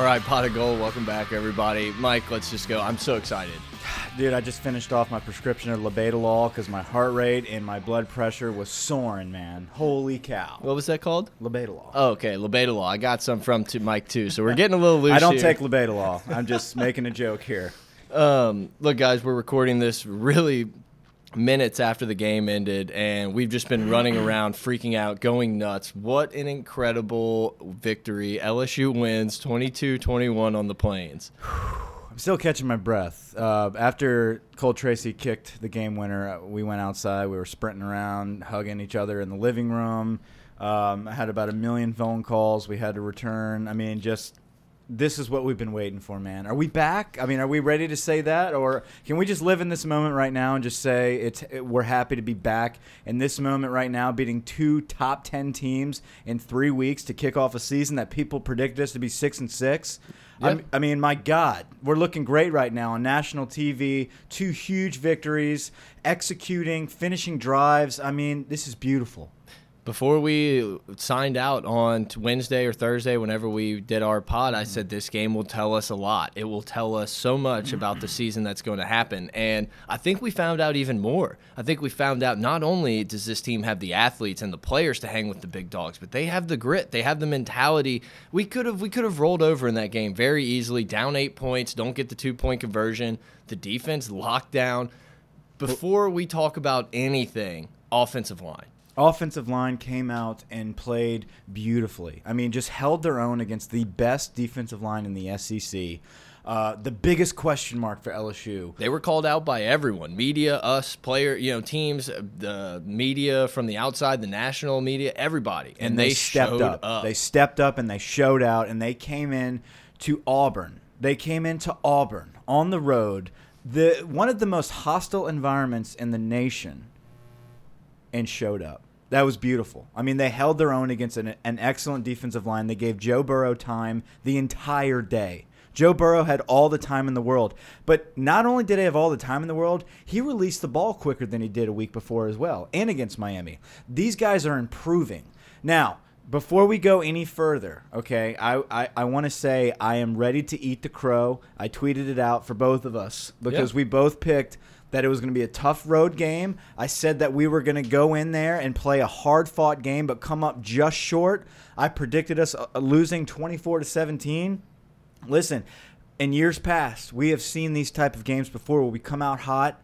All right, Pot of Gold, welcome back, everybody. Mike, let's just go. I'm so excited. Dude, I just finished off my prescription of labetalol because my heart rate and my blood pressure was soaring, man. Holy cow. What was that called? Labetalol. Oh, okay, Labetalol. I got some from to Mike too, so we're getting a little loose. I don't here. take labetalol. I'm just making a joke here. Um, look, guys, we're recording this really minutes after the game ended, and we've just been running around, freaking out, going nuts. What an incredible victory! LSU wins 22-21 on the Plains. I'm still catching my breath. Uh, after Cole Tracy kicked the game winner, uh, we went outside. We were sprinting around, hugging each other in the living room. Um, I had about a million phone calls we had to return. I mean, just this is what we've been waiting for, man. Are we back? I mean, are we ready to say that, or can we just live in this moment right now and just say it's it, we're happy to be back in this moment right now, beating two top ten teams in three weeks to kick off a season that people predicted us to be six and six. I'm- I mean, my God, we're looking great right now on national TV. Two huge victories, executing, finishing drives. I mean, this is beautiful. Before we signed out on Wednesday or Thursday, whenever we did our pod, I said this game will tell us a lot. It will tell us so much about the season that's going to happen. And I think we found out even more. I think we found out not only does this team have the athletes and the players to hang with the big dogs, but they have the grit. They have the mentality. We could have we could have rolled over in that game very easily, down eight points, don't get the two point conversion. The defense locked down. Before we talk about anything, offensive line. Offensive line came out and played beautifully. I mean, just held their own against the best defensive line in the SEC. Uh, the biggest question mark for LSU. They were called out by everyone media, us, player, you know, teams, uh, the media from the outside, the national media, everybody. And, they, stepped showed up. They stepped up and they showed out and they came in to Auburn. They came into Auburn on the road, the one of the most hostile environments in the nation, and showed up. That was beautiful. I mean, they held their own against an, an excellent defensive line. They gave Joe Burrow time the entire day. Joe Burrow had all the time in the world. But not only did he have all the time in the world, he released the ball quicker than he did a week before as well, and against Miami. These guys are improving. Now, before we go any further, okay, I, I, I want to say I am ready to eat the crow. I tweeted it out for both of us because Yeah. we both picked that it was going to be a tough road game. I said that we were going to go in there and play a hard fought game but come up just short. I predicted us uh, losing 24 to 17. Listen, in years past, we have seen these type of games before where we come out hot,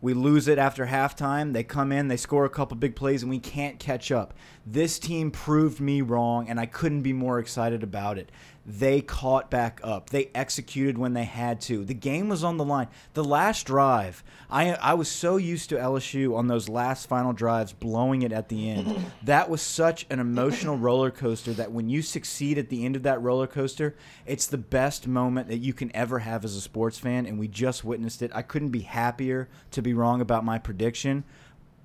we lose it after halftime, they come in, they score a couple big plays and we can't catch up. This team proved me wrong and I couldn't be more excited about it. They caught back up. They executed when they had to. The game was on the line. The last drive, I I was so used to LSU on those last final drives blowing it at the end. that was such an emotional roller coaster that when you succeed at the end of that roller coaster, it's the best moment that you can ever have as a sports fan and we just witnessed it. I couldn't be happier to be wrong about my prediction.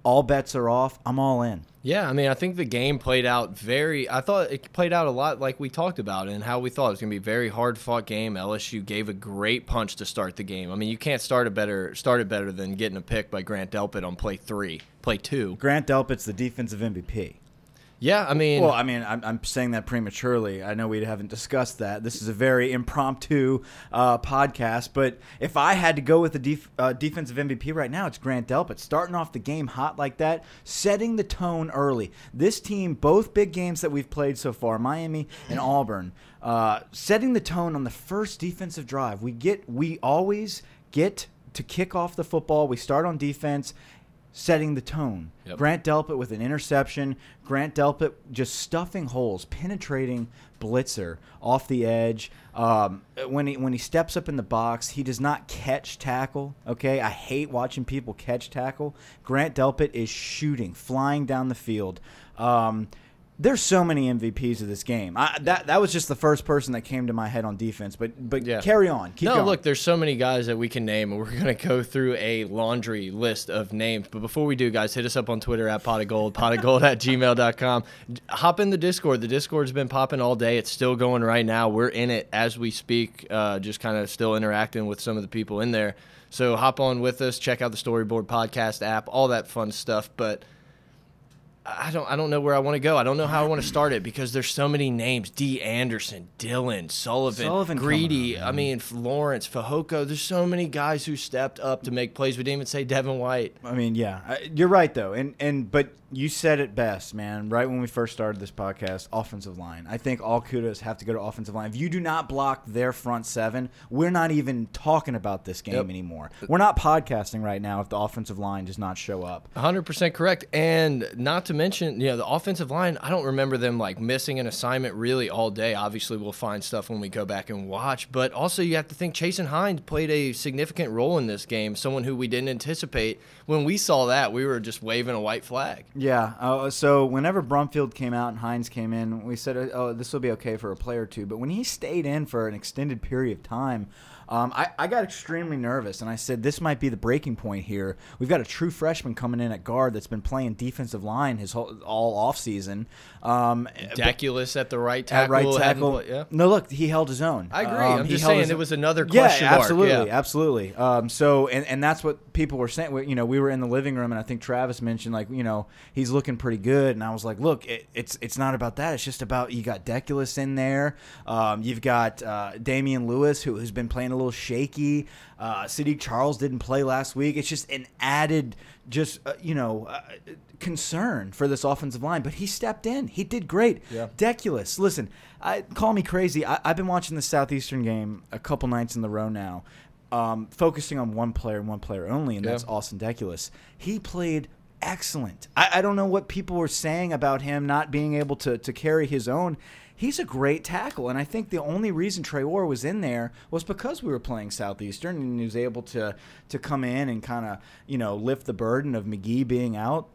All bets are off. I'm all in. Yeah, I mean, I think the game played out very. I thought it played out a lot like we talked about and how we thought it was going to be a very hard fought game. LSU gave a great punch to start the game. I mean, you can't start a better start it better than getting a pick by Grant Delpit on play three, play two. Grant Delpit's the defensive MVP. Yeah, I mean, Well, I mean, I'm, I'm saying that prematurely. I know we haven't discussed that. This is a very impromptu uh, podcast, but if I had to go with the def- uh, defensive MVP right now, it's Grant Delpit. Starting off the game hot like that, setting the tone early. This team, both big games that we've played so far, Miami and Auburn, uh, setting the tone on the first defensive drive. We get, we always get to kick off the football. We start on defense setting the tone. Yep. Grant Delpit with an interception. Grant Delpit just stuffing holes, penetrating blitzer off the edge. Um, when he when he steps up in the box, he does not catch tackle. Okay, I hate watching people catch tackle. Grant Delpit is shooting, flying down the field. Um, there's so many MVPs of this game. I, that that was just the first person that came to my head on defense. But but Yeah. carry on. Keep no, going. look, there's so many guys that we can name, and we're going to go through a laundry list of names. But before we do, guys, hit us up on Twitter at pot of gold, pot of gold at gmail.com. Hop in the Discord. The Discord's been popping all day. It's still going right now. We're in it as we speak, uh, just kind of still interacting with some of the people in there. So hop on with us, check out the Storyboard Podcast app, all that fun stuff. But I don't I don't know where I want to go. I don't know how I want to start it because there's so many names. D. Anderson, Dillon, Sullivan, Sullivan Greedy. up, I mean Lawrence, Fehoko. There's so many guys who stepped up to make plays. We didn't even say Devin White. I mean, yeah, you're right though, and and but you said it best, man. Right when we first started this podcast, offensive line. I think all kudos have to go to offensive line. If you do not block their front seven, we're not even talking about this game Yep. anymore. We're not podcasting right now if the offensive line does not show up. 100% correct. And not to mention, you know, the offensive line, I don't remember them like missing an assignment really all day. Obviously, we'll find stuff when we go back and watch. But also, you have to think Chasen Hines played a significant role in this game, someone who we didn't anticipate. When we saw that, we were just waving a white flag. Yeah. Uh, so whenever Brumfield came out and Hines came in, we said, "Oh, this will be okay for a player or two. But when he stayed in for an extended period of time, um, I, I got extremely nervous, and I said, "This might be the breaking point here. We've got a true freshman coming in at guard that's been playing defensive line his whole all off season. Um, Deculus at the right at right tackle. yeah. No, look, he held his own. I agree. Um, I'm just saying it was another Yeah, question mark. absolutely, Yeah. absolutely. Um, so, and, and that's what people were saying. We- You know, we were in the living room, and I think Travis mentioned like, you know, he's looking pretty good, and I was like, look, it, it's it's not about that. It's just about you got Deculus in there. Um, you've got uh, Damien Lewis, who has been playing a little shaky. Uh, Saahdiq Charles didn't play last week. It's just an added, just uh, you know. Uh, concern for this offensive line, but he stepped in. He did great. Yeah. Deculus, listen, I call me crazy. I, I've been watching the Southeastern game a couple nights in the row now, um, focusing on one player and one player only, and that's Yeah. Austin Deculus. He played excellent. I, I don't know what people were saying about him not being able to, to carry his own. He's a great tackle, and I think the only reason Traore was in there was because we were playing Southeastern, and he was able to to come in and kind of you know lift the burden of Magee being out.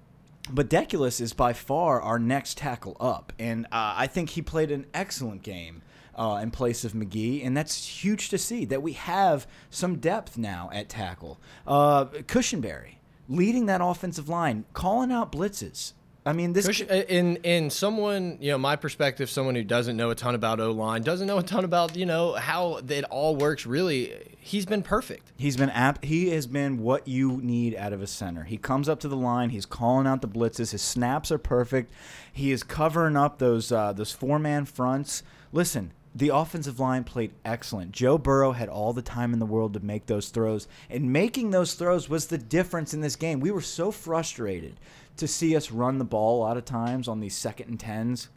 But Deculus is by far our next tackle up, and uh, I think he played an excellent game uh, in place of Magee, and that's huge to see that we have some depth now at tackle. Uh, Cushenberry leading that offensive line, calling out blitzes. I mean, this Cush- in in someone you know my perspective, someone who doesn't know a ton about O line, doesn't know a ton about you know how it all works. Really, he's been perfect. He's been apt. He has been what you need out of a center. He comes up to the line. He's calling out the blitzes. His snaps are perfect. He is covering up those uh, those four man fronts. Listen, the offensive line played excellent. Joe Burrow had all the time in the world to make those throws, and making those throws was the difference in this game. We were so frustrated to see us run the ball a lot of times on these second and tens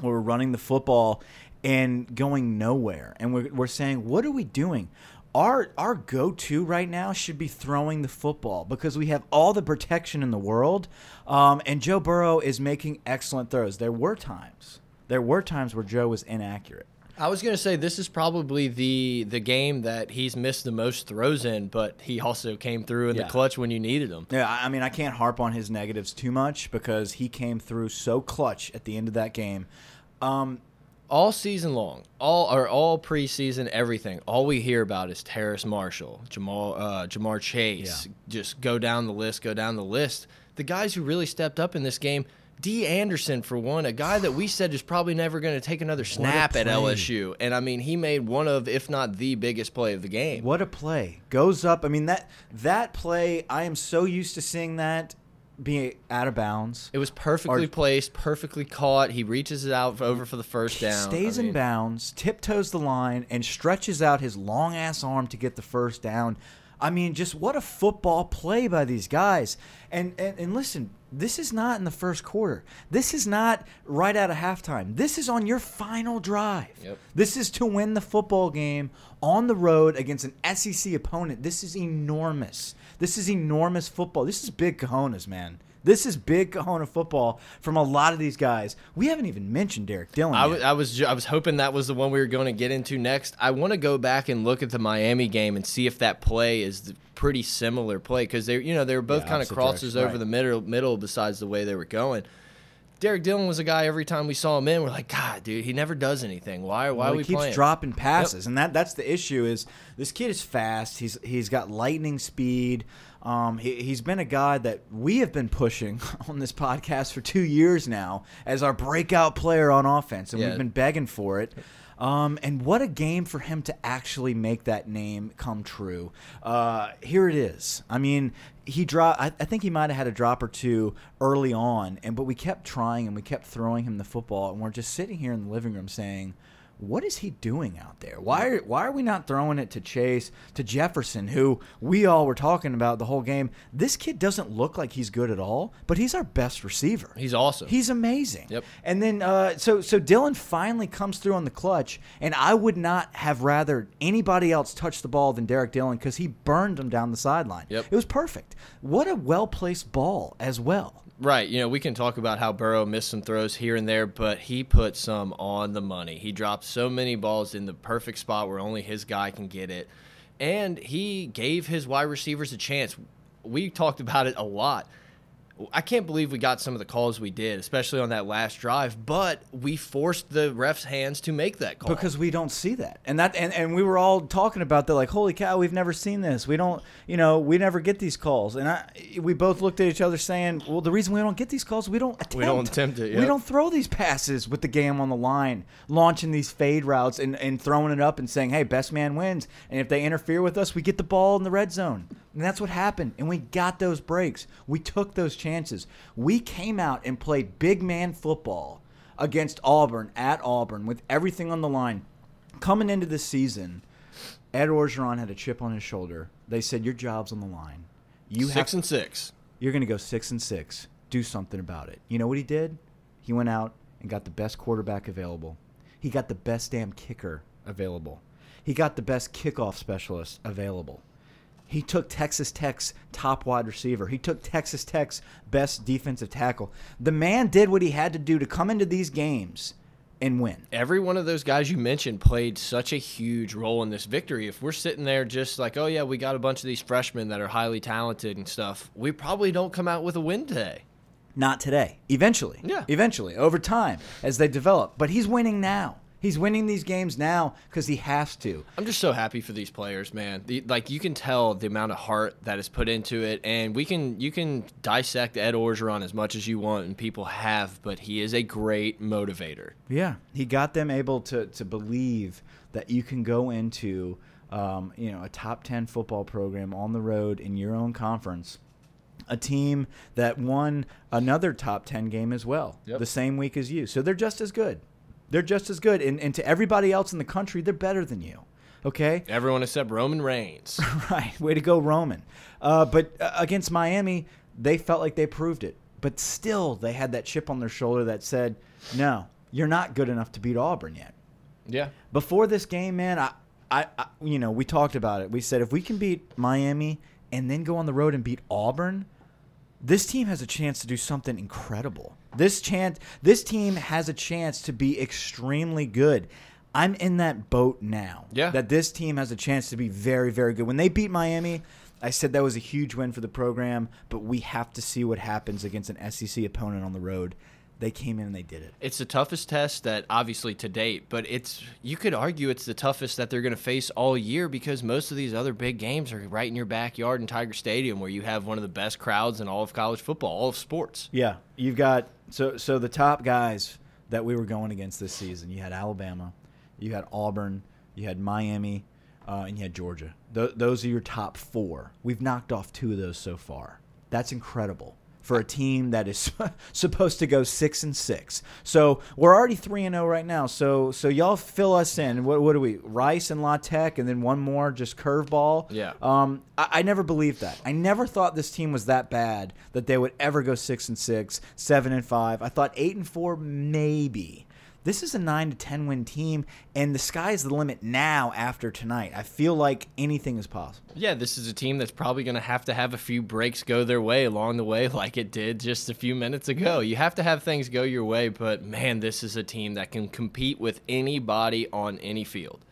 where we're running the football and going nowhere. And we're, we're saying, what are we doing? Our, our go to right now should be throwing the football because we have all the protection in the world. Um, and Joe Burrow is making excellent throws. There were times, there were times where Joe was inaccurate. I was gonna say this is probably the the game that he's missed the most throws in, but he also came through in Yeah. the clutch when you needed him. Yeah, I I mean, I can't harp on his negatives too much because he came through so clutch at the end of that game. Um, all season long, all or all preseason, everything. All we hear about is Terrace Marshall, Jamal, uh, Ja'Marr Chase. Yeah. Just go down the list, go down the list. The guys who really stepped up in this game, D. Anderson for one, a guy that we said is probably never going to take another snap at. LSU, and I mean he made one of, if not the biggest play of the game. What a play. Goes up. I mean that that play, I am so used to seeing that being out of bounds. It was perfectly Or- placed, perfectly caught. He reaches it out over for the first down. Stays I in bounds, tiptoes the line, and stretches out his long ass arm to get the first down. I mean, just what a football play by these guys. And, and and listen, this is not in the first quarter. This is not right out of halftime. This is on your final drive. Yep. This is to win the football game on the road against an SEC opponent. This is enormous. This is enormous football. This is big cojones, man. This is big cojones football from a lot of these guys. We haven't even mentioned Derrick Dillon. I was, I was I was hoping that was the one we were going to get into next. I want to go back and look at the Miami game and see if that play is the pretty similar play because they you know they were both Yeah, kind of crosses direction, over the middle middle besides the way they were going. Derrick Dillon was a guy every time we saw him in, we're like, God, dude, he never does anything. Why? Why Well, are he we keeps playing? dropping passes, and that that's the issue. Is this kid is fast? He's he's got lightning speed. Um, he, he's been a guy that we have been pushing on this podcast for two years now as our breakout player on offense, and Yeah. we've been begging for it. Um, and what a game for him to actually make that name come true. Uh, here it is. I mean, he dropped. I, I think he might have had a drop or two early on, and but we kept trying and we kept throwing him the football, and we're just sitting here in the living room saying, "What is he doing out there? Why are why are we not throwing it to Chase to Jefferson, who we all were talking about the whole game? This kid doesn't look like he's good at all, but he's our best receiver. He's awesome. He's amazing. Yep. And then uh, so so Dillon finally comes through on the clutch, and I would not have rather anybody else touch the ball than Derrick Dillon because he burned him down the sideline. Yep. It was perfect. What a well placed ball as well. Right. You know, we can talk about how Burrow missed some throws here and there, but he put some on the money. He dropped so many balls in the perfect spot where only his guy can get it. And he gave his wide receivers a chance. We talked about it a lot. I can't believe we got some of the calls we did, especially on that last drive, but we forced the refs' hands to make that call. because we don't see that. And that and, and we were all talking about that like holy cow we've never seen this. We don't you know we never get these calls. And I, we both looked at each other saying well the reason we don't get these calls we don't attempt We don't attempt. it, we don't throw these passes with the game on the line launching these fade routes and, and throwing it up and saying hey best man wins. And if they interfere with us we get the ball in the red zone and that's what happened and we got those breaks we took those chances we came out and played big man football against Auburn at Auburn with everything on the line. Coming into the season, Ed Orgeron had a chip on his shoulder. They said your job's on the line. You six have and six. you're going to go 6 and 6. Do something about it. You know what he did? He went out and got the best quarterback available. He got the best damn kicker available. He got the best kickoff specialist available. He took Texas Tech's top wide receiver. He took Texas Tech's best defensive tackle. The man did what he had to do to come into these games and win. every one of those guys you mentioned played such a huge role in this victory. If we're sitting there just like, oh yeah, we got a bunch of these freshmen that are highly talented and stuff, we probably don't come out with a win today. Not today. Eventually. Yeah. Eventually, over time, as they develop. But he's winning now. He's winning these games now because he has to. I'm just so happy for these players, man. The, like you can tell the amount of heart that is put into it, and we can you can dissect Ed Orgeron as much as you want, and people have, but he is a great motivator. Yeah, he got them able to to believe that you can go into um, you know a top ten football program on the road in your own conference, a team that won another top ten game as well Yep. the same week as you. So they're just as good. They're just as good, and, and to everybody else in the country, they're better than you. Okay, Everyone except Roman Reigns. right. Way to go, Roman. Uh, but uh, against Miami, they felt like they proved it. But still, they had that chip on their shoulder that said, "No, you're not good enough to beat Auburn yet." yeah, Before this game, man, I, I, I, you know, we talked about it. We said if we can beat Miami and then go on the road and beat Auburn, this team has a chance to do something incredible. This chance, this team has a chance to be extremely good. I'm in that boat now. Yeah. That this team has a chance to be very, very good. When they beat Miami, I said that was a huge win for the program, but we have to see what happens against an SEC opponent on the road. They came in and they did it. It's the toughest test that obviously to date, but it's you could argue it's the toughest that they're going to face all year because most of these other big games are right in your backyard in Tiger Stadium where you have one of the best crowds in all of college football, all of sports. Yeah, you've got so so the top guys that we were going against this season. You had Alabama, you had Auburn, you had Miami, uh, and you had Georgia. Th- those are your top four. We've knocked off two of those so far. That's incredible for a team that is supposed to go six and six. So we're already three and zero right now. So so y'all fill us in. What what are we? Rice and La Tech, and then one more just curveball. Yeah. Um, I, I never believed that. I never thought this team was that bad that they would ever go six and six, seven and five. I thought eight and four maybe. This is a nine to ten win team, and the sky's the limit now after tonight. I feel like anything is possible. Yeah, this is a team that's probably going to have to have a few breaks go their way along the way, like it did just a few minutes ago. You have to have things go your way, but man, this is a team that can compete with anybody on any field.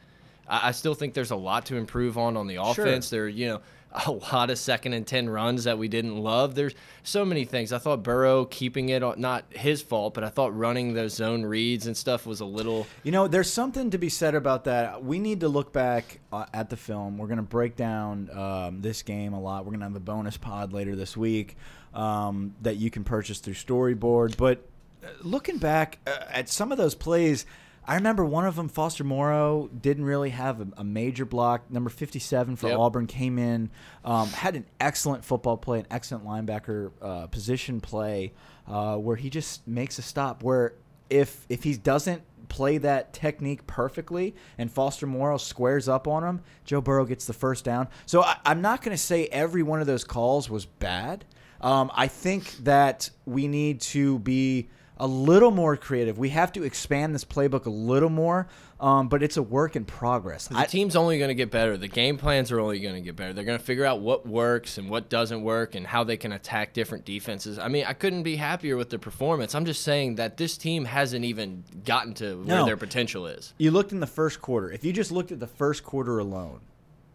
I, I still think there's a lot to improve on on the offense. Sure. There, you know a lot of second and 10 runs that we didn't love. There's so many things. I thought Burrow keeping it not his fault, but I thought running those zone reads and stuff was a little. You know, there's something to be said about that. We need to look back uh, at the film. We're going to break down um, this game a lot. We're going to have a bonus pod later this week um, that you can purchase through Storyboard. But uh, looking back uh, at some of those plays, I remember one of them, Foster Moreau, didn't really have a, a major block. Number 57 for yep. Auburn came in, um, had an excellent football play, an excellent linebacker uh, position play, uh, where he just makes a stop. Where if if he doesn't play that technique perfectly and Foster Moreau squares up on him, Joe Burrow gets the first down. So I, am not going to say every one of those calls was bad. Um, I think that we need to be a little more creative. We have to expand this playbook a little more, um, but it's a work in progress. The I, team's only going to get better. The game plans are only going to get better. They're going to figure out what works and what doesn't work and how they can attack different defenses. I mean, I couldn't be happier with the performance. I'm just saying that this team hasn't even gotten to where no. their potential is. You looked in the first quarter. If you just looked at the first quarter alone,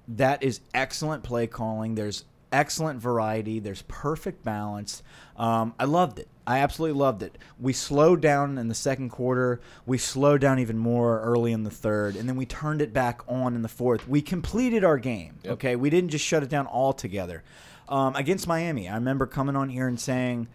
that is excellent play calling. There's excellent variety. There's perfect balance. Um, I loved it. I absolutely loved it. We slowed down in the second quarter. We slowed down even more early in the third, and then we turned it back on in the fourth. We completed our game. Yep. Okay, we didn't just shut it down altogether. Um, against Miami, I remember coming on here and saying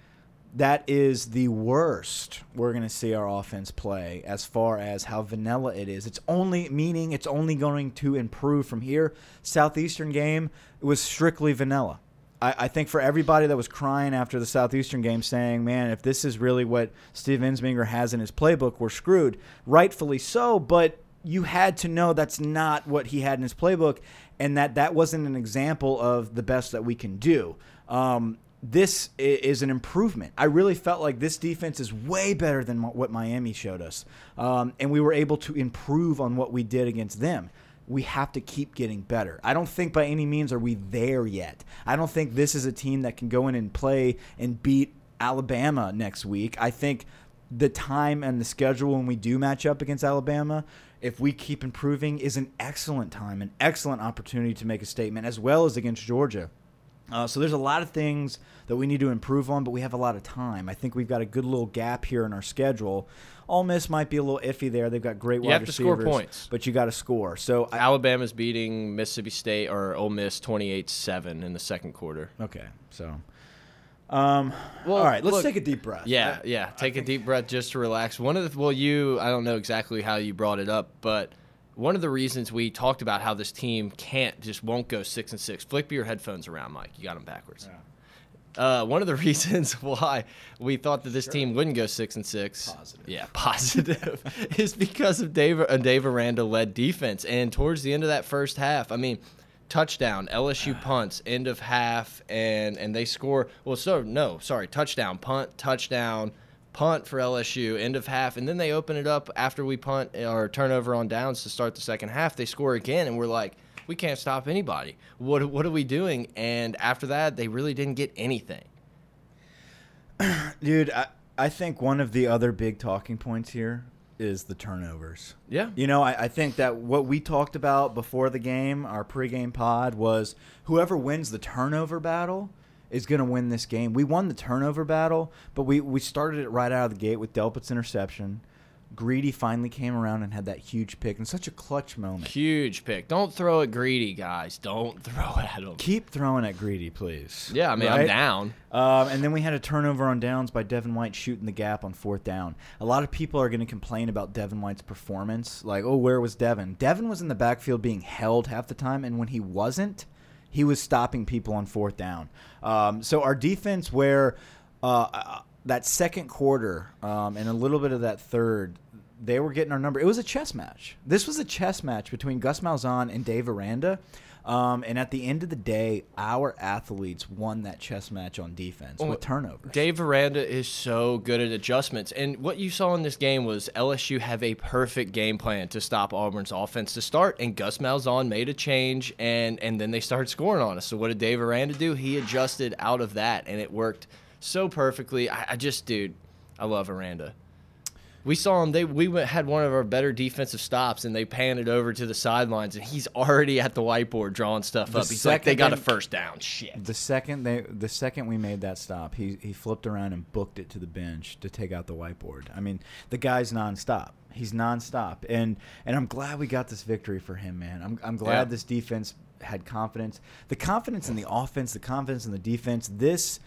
that is the worst we're going to see our offense play as far as how vanilla it is. It's only meaning it's only going to improve from here. Southeastern game it was strictly vanilla. I, I, think for everybody that was crying after the Southeastern game, saying, "Man, if this is really what Steve Ensminger has in his playbook, we're screwed." Rightfully so, but you had to know that's not what he had in his playbook, and that that wasn't an example of the best that we can do. Um, this is an improvement. I really felt like this defense is way better than what Miami showed us, um, and we were able to improve on what we did against them we have to keep getting better. I don't think by any means are we there yet. I don't think this is a team that can go in and play and beat Alabama next week. I think the time and the schedule when we do match up against Alabama, if we keep improving, is an excellent time, an excellent opportunity to make a statement, as well as against Georgia. Uh, so there's a lot of things that we need to improve on, but we have a lot of time. I think we've got a good little gap here in our schedule. Ole Miss might be a little iffy there. They've got great you wide have to score points, but you got to score. So I, Alabama's beating Mississippi State or Ole Miss 28-7 in the second quarter. Okay, so. Um, well, all right, let's look, take a deep breath. Yeah, I, yeah, take a deep breath just to relax. One of the well, you I don't know exactly how you brought it up, but one of the reasons we talked about how this team can't just won't go six and six. Flip your headphones around, Mike. You got them backwards. Yeah. Uh, one of the reasons why we thought that this sure. team wouldn't go six and six, positive. yeah, positive, is because of Dave a Dave Aranda led defense. And towards the end of that first half, I mean, touchdown, LSU punts, end of half, and and they score. Well, so no, sorry, touchdown, punt, touchdown, punt for LSU, end of half, and then they open it up after we punt uh, or turnover on downs to start the second half. They score again, and we're like we can't stop anybody. What what are we doing? And after that, they really didn't get anything. Dude, I, I think one of the other big talking points here is the turnovers. Yeah. You know, I, I, think that what we talked about before the game, our pregame pod, was whoever wins the turnover battle is going to win this game. We won the turnover battle, but we, we started it right out of the gate with Delpit's interception. Greedy finally came around and had that huge pick in such a clutch moment. Huge pick. Don't throw at Greedy, guys. Don't throw at him. Keep throwing at Greedy, please. Yeah, I mean, right? I'm down. Um, and then we had a turnover on downs by Devin White shooting the gap on fourth down. A lot of people are going to complain about Devin White's performance. Like, oh, where was Devin? Devin was in the backfield being held half the time, and when he wasn't, he was stopping people on fourth down. Um, so our defense, where uh, that second quarter um, and a little bit of that third, they were getting our number. It was a chess match. This was a chess match between Gus Malzahn and Dave Aranda. Um, and at the end of the day, our athletes won that chess match on defense Well, with turnovers. Dave Aranda is so good at adjustments. And what you saw in this game was LSU have a perfect game plan to stop Auburn's offense to start. And Gus Malzahn made a change, and, and then they started scoring on us. So what did Dave Aranda do? He adjusted out of that, and it worked so perfectly. I, I just, dude, I love Aranda. We saw him. They we went, had one of our better defensive stops, and they panned it over to the sidelines, and he's already at the whiteboard drawing stuff The up. He's like, they got a first down. Shit. The second they, the second we made that stop, he he flipped around and booked it to the bench to take out the whiteboard. I mean, the guy's nonstop. He's nonstop, and and I'm glad we got this victory for him, man. I'm I'm glad Yeah. this defense had confidence. The confidence in the offense, the confidence in the defense. This,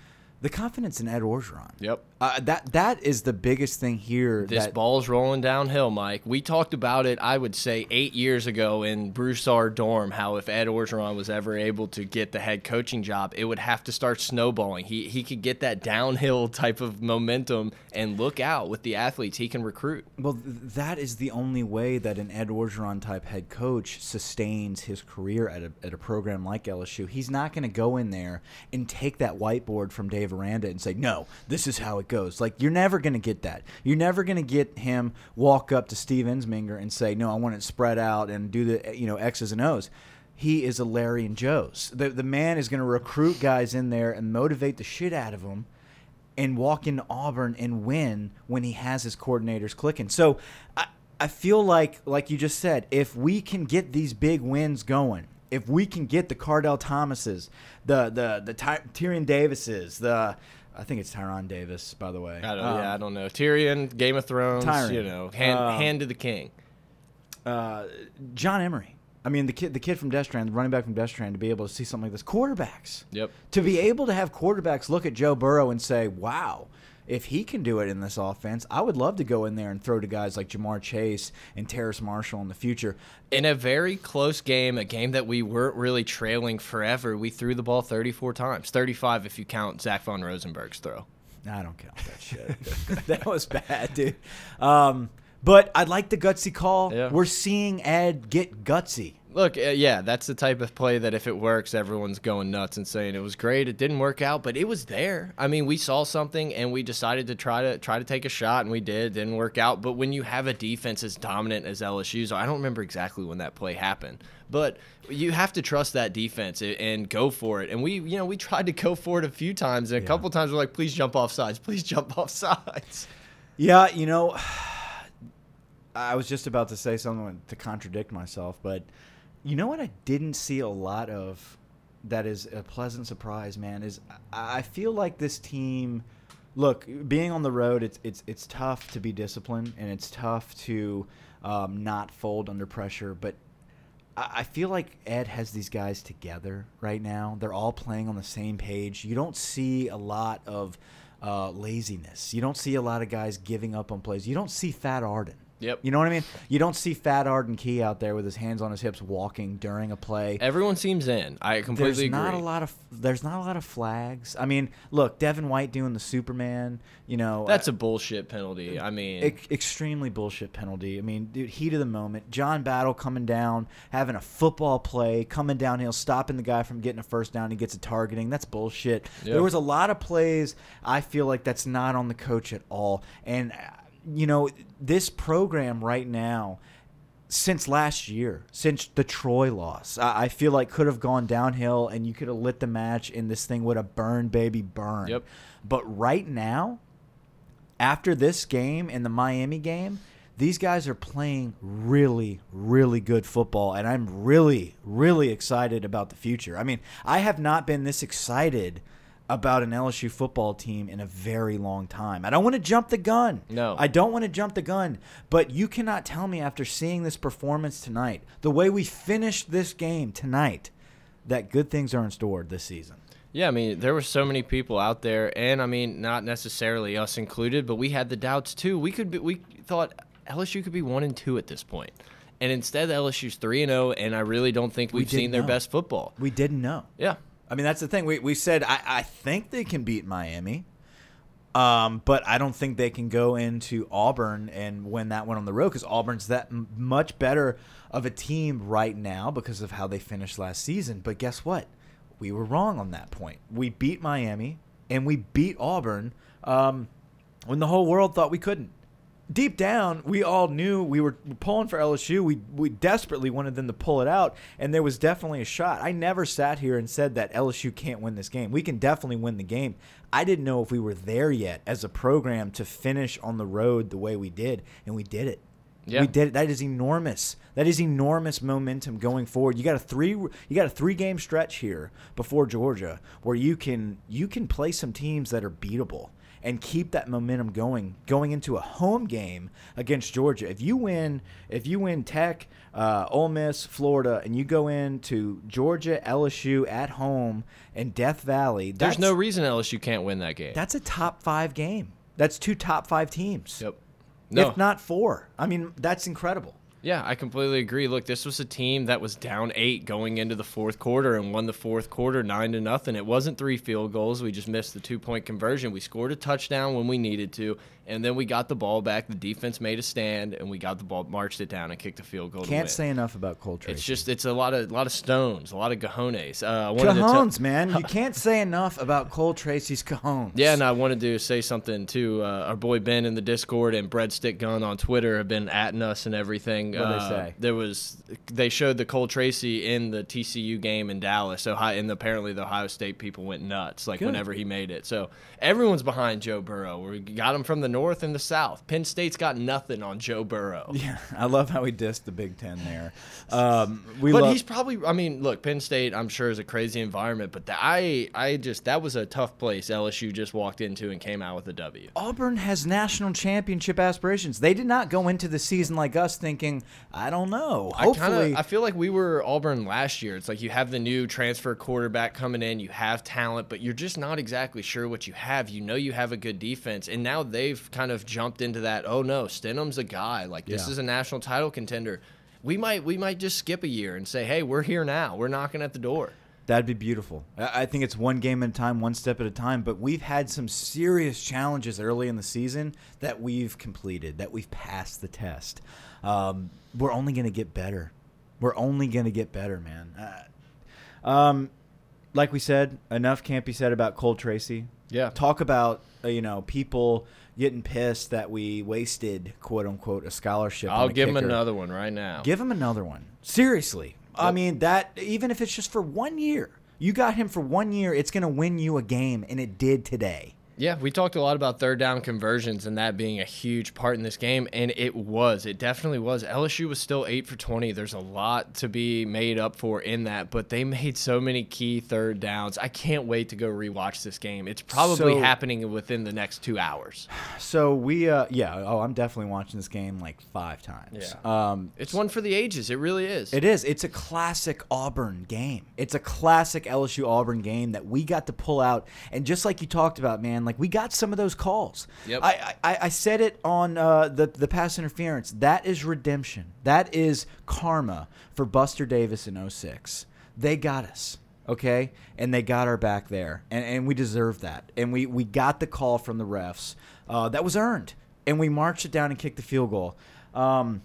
the confidence in Ed Orgeron. Yep. Uh, that that is the biggest thing here. This that, ball's rolling downhill, Mike. We talked about it, I would say, eight years ago in Bruce Broussard Dorm, how if Ed Orgeron was ever able to get the head coaching job, it would have to start snowballing. He, he could get that downhill type of momentum and look out with the athletes he can recruit. Well, that is the only way that an Ed Orgeron type head coach sustains his career at a, at a program like LSU. He's not going to go in there and take that whiteboard from Dave And say, no, this is how it goes. Like, you're never going to get that. You're never going to get him walk up to Steve Ensminger and say, no, I want it spread out and do the, you know, X's and O's. He is a Larry and Joe's. The, the man is going to recruit guys in there and motivate the shit out of them and walk into Auburn and win when he has his coordinators clicking. So I, I feel like, like you just said, if we can get these big wins going, if we can get the Kardell Thomases, the the the Ty Tyrion Davises, the I think it's Tyron Davis, by the way. I don't, Um, yeah, I don't know. Tyrion, Game of Thrones, Tyrion. you know, hand, Um, hand to the king. uh, John Emery. I mean, the kid, the kid from Destrehan, the running back from Destrehan, to be able to see something like this. Quarterbacks. Yep. To be able to have quarterbacks look at Joe Burrow and say, "Wow, if he can do it in this offense, I would love to go in there and throw to guys like Ja'Marr Chase and Terrace Marshall in the future." In a very close game, a game that we weren't really trailing forever, we threw the ball 34 times. 35 if you count Zach Von Rosenberg's throw. I don't count that shit. that was bad, dude. Um, but I like the gutsy call. Yeah. We're seeing Ed get gutsy. Look, uh, yeah, that's the type of play that if it works, everyone's going nuts and saying it was great. It didn't work out, but it was there. I mean, we saw something and we decided to try to try to take a shot, and we did. It didn't work out. But when you have a defense as dominant as LSU's, I don't remember exactly when that play happened, but you have to trust that defense and go for it. And we, you know, we tried to go for it a few times, and a Yeah. couple times we're like, please jump off sides, please jump off sides. Yeah, you know, I was just about to say something to contradict myself, but you know what I didn't see a lot of that is a pleasant surprise, man, is I feel like this team look, being on the road, it's it's it's tough to be disciplined and it's tough to um, not fold under pressure, but I I feel like Ed has these guys together right now. They're all playing on the same page. You don't see a lot of uh, laziness. You don't see a lot of guys giving up on plays. You don't see Fat Arden. Yep. You know what I mean? You don't see Fat Arden Key out there with his hands on his hips walking during a play. Everyone seems in. I completely There's agree. not a lot of there's not a lot of flags. I mean, look, Devin White doing the Superman. You know, That's a bullshit penalty. I mean, Ex- extremely bullshit penalty. I mean, dude, heat of the moment. John Battle coming down, having a football play, coming downhill, stopping the guy from getting a first down. He gets a targeting. That's bullshit. Yeah. There was a lot of plays I feel like that's not on the coach at all. And, uh, you know, this program right now, since last year, since the Troy loss, I, I feel like could have gone downhill and you could have lit the match and this thing would have burned, baby, burned. Yep. But right now, after this game and the Miami game, these guys are playing really, really good football, and I'm really, really excited about the future. I mean, I have not been this excited about an LSU football team in a very long time. I don't want to jump the gun. No. I don't want to jump the gun, but you cannot tell me after seeing this performance tonight, the way we finished this game tonight, that good things are in store this season. Yeah, I mean, there were so many people out there, and I mean, not necessarily us included, but we had the doubts too. We could be, we thought LSU could be one and two at this point, and instead LSU's three and zero, and I really don't think We we've seen didn't their know. best football. We didn't know. Yeah, I mean, that's the thing. We, we said, I, I think they can beat Miami. Um, but I don't think they can go into Auburn and win that one on the road because Auburn's that much better of a team right now because of how they finished last season. But guess what? We were wrong on that point. We beat Miami and we beat Auburn um, when the whole world thought we couldn't deep down, we all knew we were pulling for LSU. We we desperately wanted them to pull it out, and there was definitely a shot. I never sat here and said that LSU can't win this game. We can definitely win the game. I didn't know if we were there yet as a program to finish on the road the way we did, and we did it. Yeah. We did it. That is enormous. That is enormous momentum going forward. You got a three you got a three game stretch here before Georgia where you can you can play some teams that are beatable and keep that momentum going going into a home game against Georgia. If you win, if you win Tech, uh, Ole Miss, Florida, and you go into Georgia, LSU at home in Death Valley, there's no reason LSU can't win that game. That's a top five game. That's two top five teams. Yep. No. If not four. I mean, that's incredible. Yeah, I completely agree. Look, this was a team that was down eight going into the fourth quarter and won the fourth quarter nine to nothing. It wasn't three field goals. We just missed the two point conversion. We scored a touchdown when we needed to, and then we got the ball back. The defense made a stand, and we got the ball, marched it down, and kicked a field goal. Can't say enough about Cole Tracy. It's just it's a lot of lot of stones, a lot of cajones. Uh, cajones, man. You can't say enough about Cole Tracy's cajones. Yeah, and I wanted to say something to uh, our boy Ben in the Discord and Breadstick Gun on Twitter have been atting us and everything. What uh, they say? There was they showed the Cole Tracy in the TCU game in Dallas. So and apparently the Ohio State people went nuts like Good. whenever he made it. So everyone's behind Joe Burrow. We got him from the north and the south. Penn State's got nothing on Joe Burrow. Yeah, I love how he dissed the Big Ten there. Um, we but he's probably. I mean, look, Penn State. I'm sure is a crazy environment, but the, I, I just that was a tough place LSU just walked into and came out with a W. Auburn has national championship aspirations. They did not go into the season like us thinking, I don't know. I Hopefully, kinda, I feel like we were Auburn last year. It's like you have the new transfer quarterback coming in, you have talent, but you're just not exactly sure what you have. You know you have a good defense, and now they've kind of jumped into that. Oh no, Stidham's a guy. Like this Yeah. is a national title contender. We might we might just skip a year and say, hey, we're here now. We're knocking at the door. That'd be beautiful. I I think it's one game at a time, one step at a time. But we've had some serious challenges early in the season that we've completed, that we've passed the test. Um, we're only going to get better. We're only going to get better, man. Uh, um, like we said, enough can't be said about Cole Tracy. Yeah. Talk about uh, you know people getting pissed that we wasted quote unquote a scholarship. I'll give him another one right now. Give him another one. Seriously. I mean that even if it's just for one year. You got him for one year, it's gonna win you a game, and it did today. Yeah, we talked a lot about third down conversions and that being a huge part in this game, and it was. It definitely was. LSU was still 8 for 20. There's a lot to be made up for in that, but they made so many key third downs. I can't wait to go rewatch this game. It's probably So- happening within the next two hours. So we, uh, yeah, oh, I'm definitely watching this game like five times. Yeah. Um, It's one for the ages. It really is. It is. It's a classic Auburn game. It's a classic LSU Auburn game that we got to pull out. And just like you talked about, man, like we got some of those calls. Yep. I, I, I said it on uh, the the pass interference. That is redemption. That is karma for Buster Davis in 06. They got us. Okay, and they got our back there, and, and we deserve that. And we, we got the call from the refs uh, that was earned, and we marched it down and kicked the field goal. Um,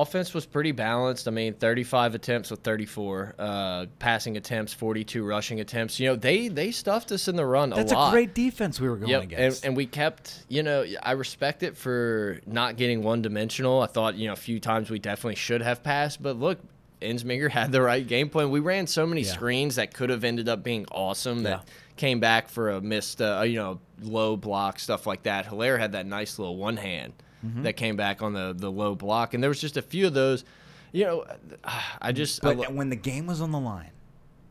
offense was pretty balanced. I mean, 35 attempts with 34 uh, passing attempts, 42 rushing attempts. You know, they they stuffed us in the run a lot. that's a great defense we were going Yep, and, and we kept, you know, I respect it for not getting one dimensional. I thought, you know, a few times we definitely should have passed, but look, Ensminger had the right game plan. We ran so many Yeah. screens that could have ended up being awesome that Yeah. came back for a missed, uh, you know, low block stuff like that. Helaire had that nice little one hand Mm-hmm. that came back on the the low block, and there was just a few of those. You know, I just, I lo- when the game was on the line,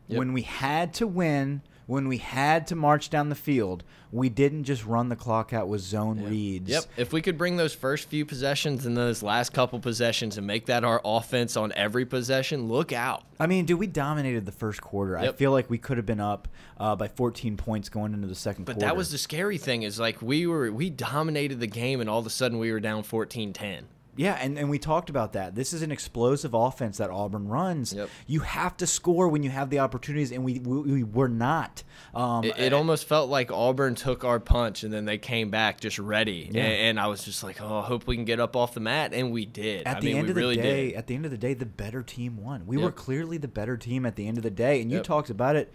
Yep. when we had to win, when we had to march down the field, we didn't just run the clock out with zone reads. Yep. If we could bring those first few possessions and those last couple possessions and make that our offense on every possession, look out. I mean, dude, we dominated the first quarter. I feel like we could have been up uh, by 14 points going into the second But quarter. that was the scary thing is like we were we dominated the game and all of a sudden we were down 14-10. Yeah, and, and we talked about that. This is an explosive offense that Auburn runs. Yep. You have to score when you have the opportunities, and we we, we were not. Um, It, it almost felt like Auburn took our punch and then they came back just ready. Yeah. And, and I was just like, oh, I hope we can get up off the mat. And we did. at I the mean, end of the really day, did. at the end of the day, the better team won. We Yep. were clearly the better team at the end of the day, and you Yep. talked about it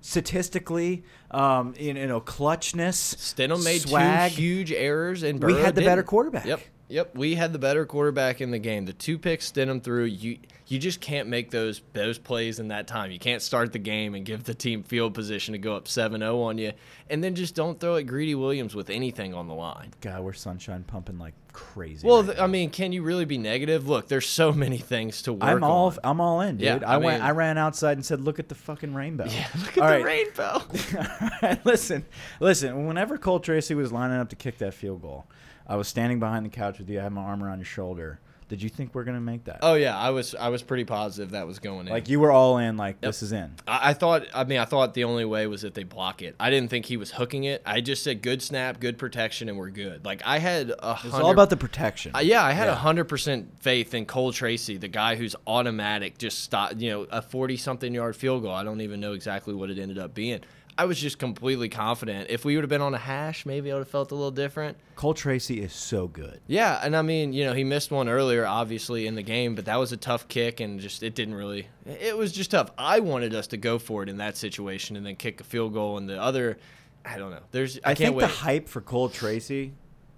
statistically. Um, you know, clutchness. Stidham made swag. two huge errors, and We had the better didn't. quarterback. Yep, yep. We had the better quarterback in the game. The two picks Stidham threw. You you just can't make those those plays in that time. You can't start the game and give the team field position to go up 7-0 on you, and then just don't throw at Greedy Williams with anything on the line. God, we're sunshine pumping like crazy. Well, right th- I mean, can you really be negative? Look, there's so many things to work I'm all on. I'm all in, dude. Yeah, I, I went I ran outside and said, "Look at the fucking rainbow." Yeah, look at All the right. rainbow. All right, listen, listen. Whenever Cole Tracy was lining up to kick that field goal, I was standing behind the couch with you. I had my arm around your shoulder. Did you think we're gonna make that? oh yeah, I was I was pretty positive that was going in. like you were all in. Like this is in. I, I thought. I mean, I thought the only way was if they block it. I didn't think he was hooking it. I just said good snap, good protection, and we're good. Like I had a It's all about the protection. Uh, yeah, I had a hundred percent faith in Cole Tracy, the guy who's automatic, just stop. You know, a forty-something yard field goal. I don't even know exactly what it ended up being. I was just completely confident. If we would have been on a hash, maybe I would have felt a little different. Cole Tracy is so good. Yeah, and I mean, you know, he missed one earlier, obviously in the game, but that was a tough kick, and just it didn't really. It was just tough. I wanted us to go for it in that situation and then kick a field goal, and the other, I don't know. There's, I, I, can't think wait. the hype for Cole Tracy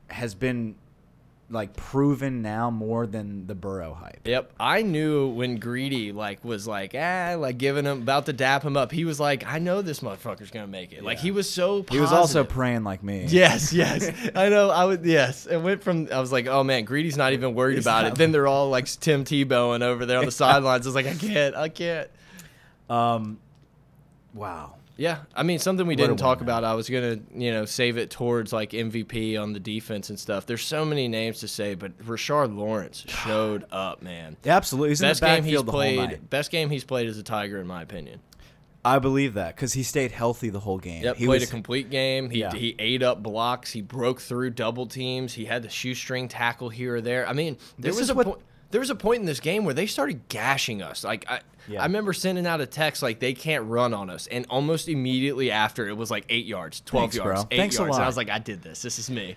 has been like proven now more than the Burrow hype. Yep, I knew when Greedy like was like ah like giving him about to dap him up. He was like, I know this motherfucker's gonna make it. Like he was so. Positive. He was also praying like me. Yes, yes, I know. I would. Yes, it went from. I was like, oh man, Greedy's not even worried He's about it. Then they're all like Tim Tebowing over there on the sidelines. I was like, I can't, I can't. Um. Wow. Yeah, I mean something we What didn't talk about. I was gonna, you know, save it towards like MVP on the defense and stuff. There's so many names to say, but Rashard Lawrence showed up, man. Yeah, Absolutely. He's Best game he's backfield the whole played. Best game he's played as a Tiger, in my opinion. I believe that because he stayed healthy the whole game. Yep, he played was, a complete game. He Yeah. he ate up blocks. He broke through double teams. He had the shoestring tackle here or there. I mean, there This was is a what- point. There was a point in this game where they started gashing us. Like I, Yeah. I remember sending out a text like they can't run on us, and almost immediately after it was like eight yards, twelve Thanks, yards, bro. eight Thanks a yards. I was like, I did this. This is me.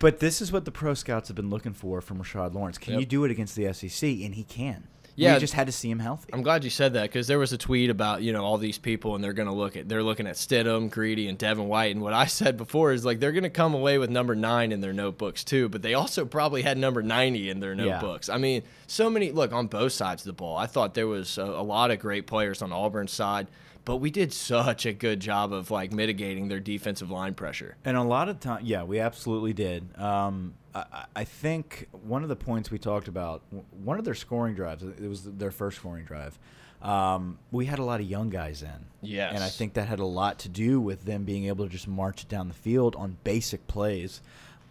But this is what the pro scouts have been looking for from Rashard Lawrence. Can Yep. you do it against the SEC? And he can. Yeah. We just had to see him healthy. I'm glad you said that because there was a tweet about you know all these people and they're gonna look at they're looking at Stidham, Greedy, and Devin White. And what I said before is like they're gonna come away with number nine in their notebooks too, but they also probably had number 90 in their Yeah. notebooks. I mean, so many look on both sides of the ball. I thought there was a, a lot of great players on Auburn's side, but we did such a good job of like mitigating their defensive line pressure. And a lot of time, yeah, we absolutely did. Um, I, I- think one of the points we talked about, one of their scoring drives, it was their first scoring drive. Um, we had a lot of young guys in. Yes. And I think that had a lot to do with them being able to just march down the field on basic plays.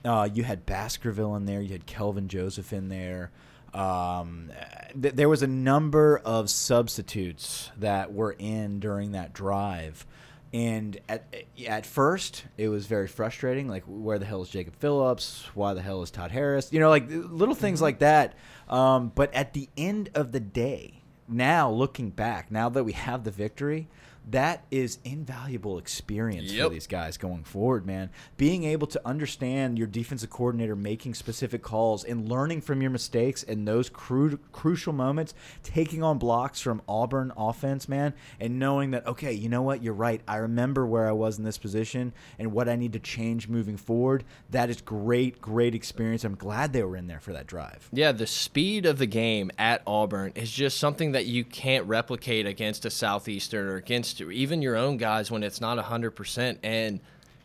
Uh, you had Baskerville in there, you had Kelvin Joseph in there. Um, th- there was a number of substitutes that were in during that drive. And at at first, it was very frustrating. Like, where the hell is Jacob Phillips? Why the hell is Todd Harris? You know, like little things like that. Um, but at the end of the day, now looking back, now that we have the victory, that is invaluable experience Yep. for these guys going forward, man. Being able to understand your defensive coordinator making specific calls and learning from your mistakes in those cru crucial moments, taking on blocks from Auburn offense, man, and knowing that okay, you know what, you're right. I remember where I was in this position and what I need to change moving forward. That is great, great experience. I'm glad they were in there for that drive. Yeah, the speed of the game at Auburn is just something that you can't replicate against a Southeastern or against even your own guys when it's not 100%. And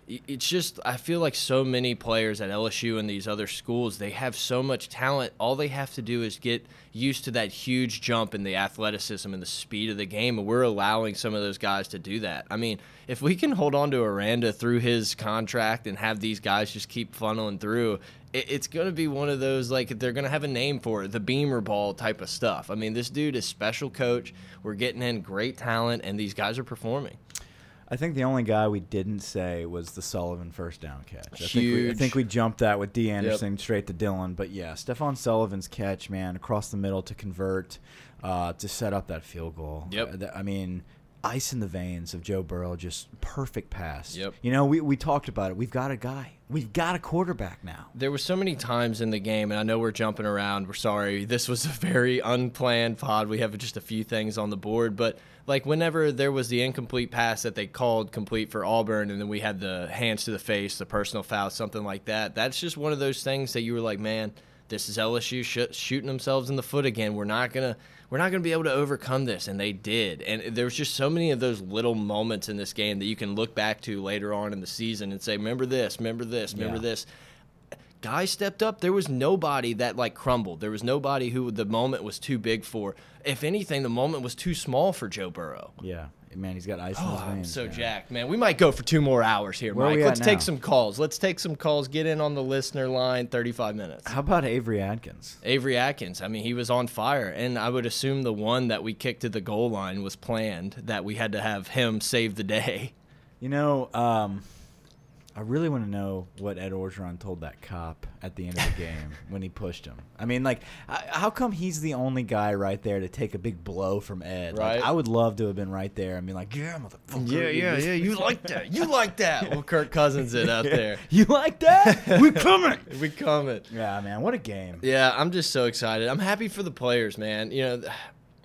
it's just, I feel like so many players at LSU and these other schools, they have so much talent. All they have to do is get used to that huge jump in the athleticism and the speed of the game. And we're allowing some of those guys to do that. I mean, if we can hold on to Aranda through his contract and have these guys just keep funneling through, it, it's going to be one of those like they're going to have a name for it, the Beamer Ball type of stuff. I mean, this dude is special coach. We're getting in great talent, and these guys are performing. I think the only guy we didn't say was the Sullivan first down catch. I think we, I think we jumped that with D. Anderson straight to Dillon. But yeah, Stephen Sullivan's catch, man, across the middle to convert, uh, to set up that field goal. Yep. Uh, I mean, ice in the veins of Joe Burrow, just perfect pass. Yep. You know, we, we talked about it. We've got a guy. We've got a quarterback now. There were so many times in the game, and I know we're jumping around. We're sorry. This was a very unplanned pod. We have just a few things on the board, but like whenever there was the incomplete pass that they called complete for Auburn, and then we had the hands to the face, the personal foul, something like that. That's just one of those things that you were like, man, this is LSU sh shooting themselves in the foot again. We're not gonna. We're not going to be able to overcome this, and they did. And there's just so many of those little moments in this game that you can look back to later on in the season and say, "Remember this, remember this, remember Yeah. this." guys stepped up. There was nobody that like crumbled. There was nobody who the moment was too big for. If anything, the moment was too small for Joe Burrow. Yeah. Man, he's got ice in Oh, his I'm veins. so man. jacked, man. We might go for two more hours here, Where Mike. Let's take some calls. Let's take some calls. Get in on the listener line. 35 minutes. How about Avery Atkins? Avery Atkins. I mean, he was on fire, and I would assume the one that we kicked to the goal line was planned. That we had to have him save the day. You know, um, I really want to know what Ed Orgeron told that cop at the end of the game when he pushed him. I mean, like, how come he's the only guy right there to take a big blow from Ed? Like, Right. I would love to have been right there and be like, yeah, motherfucker. Yeah, yeah, yeah. You like that? You like that? Well, Kirk Cousins it out there. You like that? We're coming. We coming. yeah, man, what a game. Yeah, I'm just so excited. I'm happy for the players, man. You know,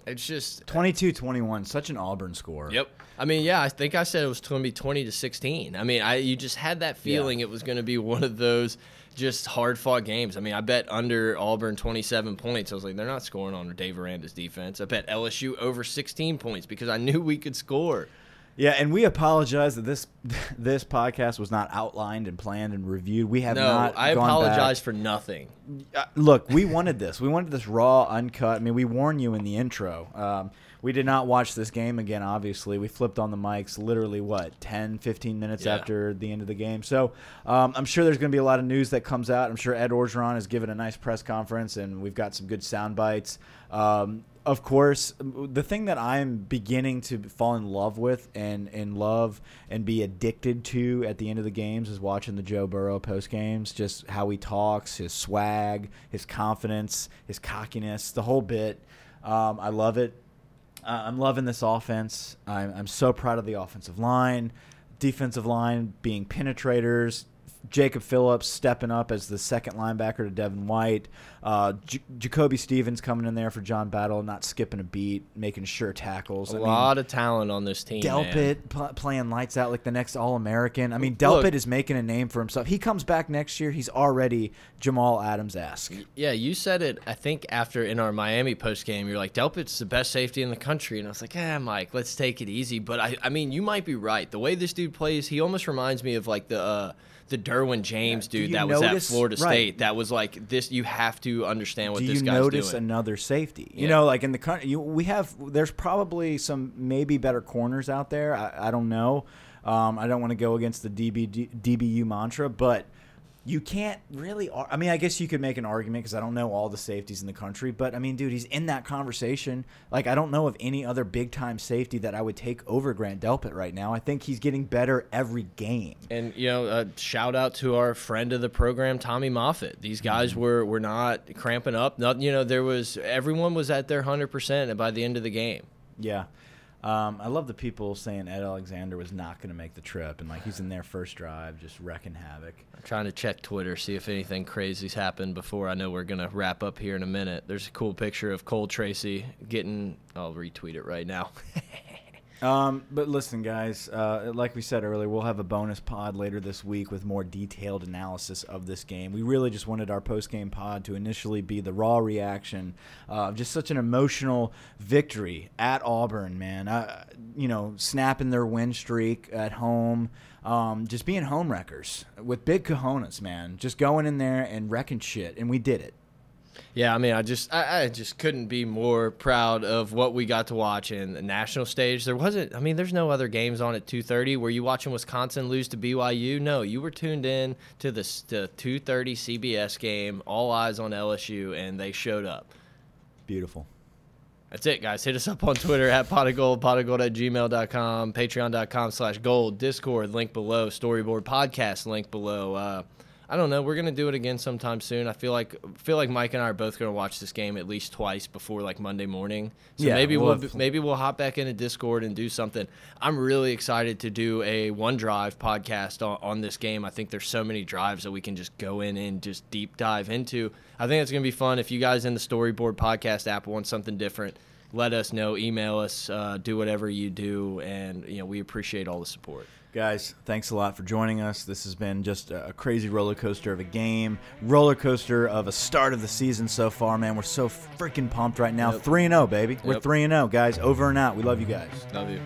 it's just uh, 22-21, such an Auburn score. Yep. I mean, yeah, I think I said it was going to be 20 to 16. I mean, I you just had that feeling it was going to be one of those just hard fought games. I mean, I bet under Auburn 27 points. I was like, they're not scoring on Dave Aranda's defense. I bet LSU over 16 points because I knew we could score. Yeah, and we apologize that this this podcast was not outlined and planned and reviewed. We have No, not. I apologize back. for nothing. Uh, look, we wanted this. We wanted this raw, uncut. I mean, we warned you in the intro. Um, we did not watch this game again, obviously. We flipped on the mics literally, what, 10, 15 minutes Yeah. after the end of the game. So um, I'm sure there's going to be a lot of news that comes out. I'm sure Ed Orgeron has given a nice press conference, and we've got some good sound bites. Um, of course, the thing that I'm beginning to fall in love with and, and love and be addicted to at the end of the games is watching the Joe Burrow post games. Just how he talks, his swag, his confidence, his cockiness, the whole bit. Um, I love it. Uh, I'm loving this offense. I'm, I'm so proud of the offensive line, defensive line being penetrators. Jacob Phillips stepping up as the second linebacker to Devin White. Uh, J- Jacoby Stevens coming in there for John Battle, not skipping a beat, making sure tackles. A I mean, lot of talent on this team. Delpit pl- playing lights out like the next All American. I mean, Delpit Look- is making a name for himself. He comes back next year. He's already Jamal Adams esque. Yeah, you said it. I think after in our Miami post game, you're like Delpit's the best safety in the country, and I was like, "Yeah, Mike, let's take it easy." But I, I mean, you might be right. The way this dude plays, he almost reminds me of like the uh, the Derwin James do dude that was notice- at Florida right. State. That was like this. You have to understand what Do this you notice another safety? You Yeah. know, like in the country, you, we have. There's probably some maybe better corners out there. I, I don't know. Um, I don't want to go against the DB, DBU mantra, but you can't really. ar- I mean, I guess you could make an argument because I don't know all the safeties in the country, but I mean, dude, he's in that conversation. Like, I don't know of any other big time safety that I would take over Grant Delpit right now. I think he's getting better every game. And you know, uh, shout out to our friend of the program, Tommy Moffitt. These guys Mm-hmm. were were not cramping up. Not you know, there was everyone was at their hundred percent by the end of the game. Yeah. Um, I love the people saying Ed Alexander was not going to make the trip, and like he's in their first drive, just wrecking havoc. I'm trying to check Twitter, see if anything crazy's happened before I know we're gonna wrap up here in a minute. There's a cool picture of Cole Tracy getting. I'll retweet it right now. Um, but listen, guys, uh, like we said earlier, we'll have a bonus pod later this week with more detailed analysis of this game. We really just wanted our post game pod to initially be the raw reaction uh, of just such an emotional victory at Auburn, man. Uh, you know, snapping their win streak at home. Um, just being home wreckers with big cojones, man. Just going in there and wrecking shit, and we did it. Yeah, I mean, I just I, I just couldn't be more proud of what we got to watch in the national stage. There wasn't. I mean, there's no other games on at 2:30. Were you watching Wisconsin lose to BYU? No, you were tuned in to the the 2:30 CBS game. All eyes on LSU, and they showed up. Beautiful. That's it, guys. Hit us up on Twitter at pot of gold, pot of gold at gmail.com, patreon.com slash gold, Discord, link below, storyboard podcast, link below. Uh, I don't know. We're gonna do it again sometime soon. I feel like feel like Mike and I are both gonna watch this game at least twice before like Monday morning. So Yeah, maybe we'll we'll, maybe we'll hop back into Discord and do something. I'm really excited to do a OneDrive podcast on, on this game. I think there's so many drives that we can just go in and just deep dive into. I think it's gonna be fun. If you guys in the Storyboard podcast app want something different, let us know. Email us. Uh, do whatever you do, and you know we appreciate all the support. Guys, thanks a lot for joining us. This has been just a crazy roller coaster of a game, roller coaster of a start of the season so far, man. We're so freaking pumped right now. Yep. 3 and 0, baby. We're 3 and 0, guys. Over and out. We love you guys. Love you.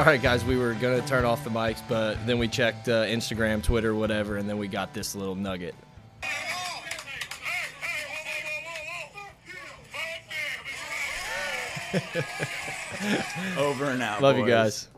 All right, guys, we were going to turn off the mics, but then we checked uh, Instagram, Twitter, whatever, and then we got this little nugget. Over and out. Love you guys.